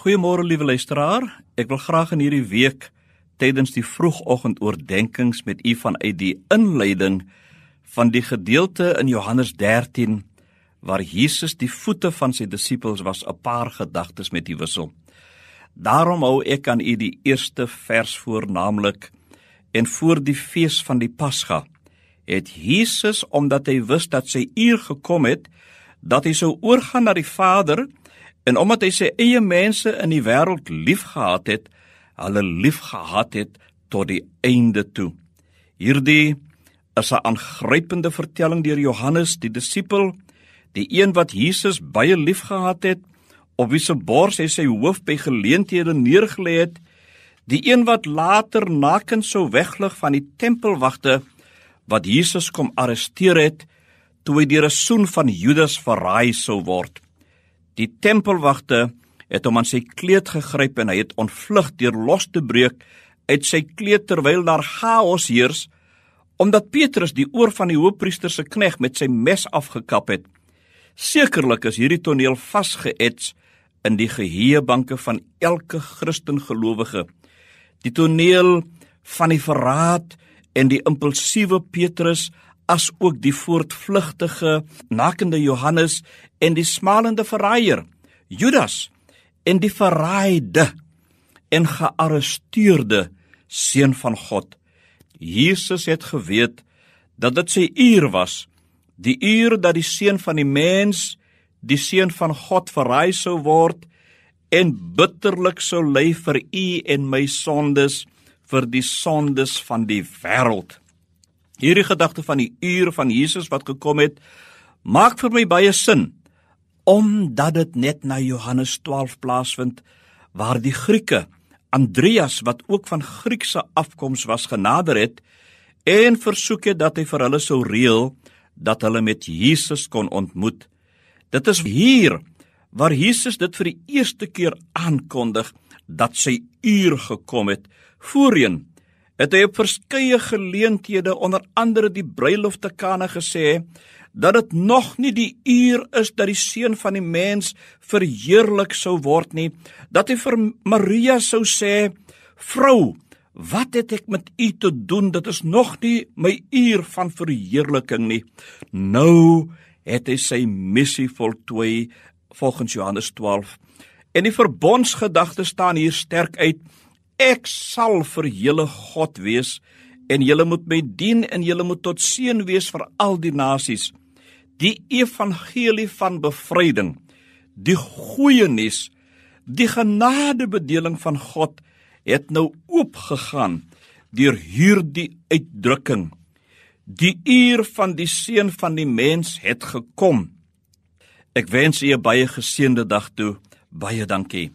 Goeiemôre liewe luisteraar. Ek wil graag in hierdie week tydens die vroegoggend oordeenkings met u vanuit die inleiding van die gedeelte in Johannes 13 waar Jesus die voete van sy disippels was 'n paar gedagtes met u wissel. Daarom hou ek aan u die eerste vers voor naamlik en voor die fees van die Pasga het Jesus omdat hy wus dat sy uur gekom het dat hy sou oorgaan na die Vader En omdat hy sy eie mense in die wêreld liefgehad het, hulle liefgehad het tot die einde toe. Hierdie is 'n aangrypende vertelling deur Johannes die disipel, die een wat Jesus baie liefgehad het, op wie se bors hy sy hoof by geleenthede neergelê het, die een wat later nakend sou weglig van die tempelwagte wat Jesus kom arresteer het toe hy deur 'n soen van Judas verraai sou word. Die tempelwagte het hom aan sy kleed gegryp en hy het ontvlug deur los te breek uit sy kleed terwyl daar chaos heers omdat Petrus die oor van die hoofpriester se knegg met sy mes afgekap het. Sekerlik is hierdie toneel vasgeets in die geheuebanke van elke Christen gelowige. Die toneel van die verraad en die impulsiewe Petrus as ook die voortvlugtige nakende Johannes en die smalende verraaier Judas en die verraaide en gearresteerde seun van God. Jesus het geweet dat dit sy uur was, die uur dat die seun van die mens, die seun van God verraai sou word en bitterlik sou ly vir u en my sondes vir die sondes van die wêreld. Hierdie gedagte van die uur van Jesus wat gekom het, maak vir my baie sin omdat dit net na Johannes 12 plaasvind waar die Grieke Andreas wat ook van Griekse afkoms was genader het en versoek het dat hy vir hulle sou reël dat hulle met Jesus kon ontmoet. Dit is hier waar Jesus dit vir die eerste keer aankondig dat sy uur gekom het. Voorheen het hy op verskeie geleenthede onder andere die bruilof te Kana gesê dat dit nog nie die uur is dat die seun van die mens verheerlik sou word nie dat hy vir Maria sou sê vrou wat het ek met u te doen? Dit is nog nie my uur van verheerliking nie. Nou het hy sy missie voltooi volgens Johannes 12 en die verbondsgedagte staan hier sterk uit Ek sal vir julle God wees en julle moet my dien en julle moet tot seën wees vir al die nasies. Die evangelie van bevryding, die goeie nuus, die genadebedeling van God het nou oopgegaan deur hierdie uitdrukking. Die uur van die seun van die mens het gekom. Ek wens u 'n baie geseënde dag toe. Baie dankie.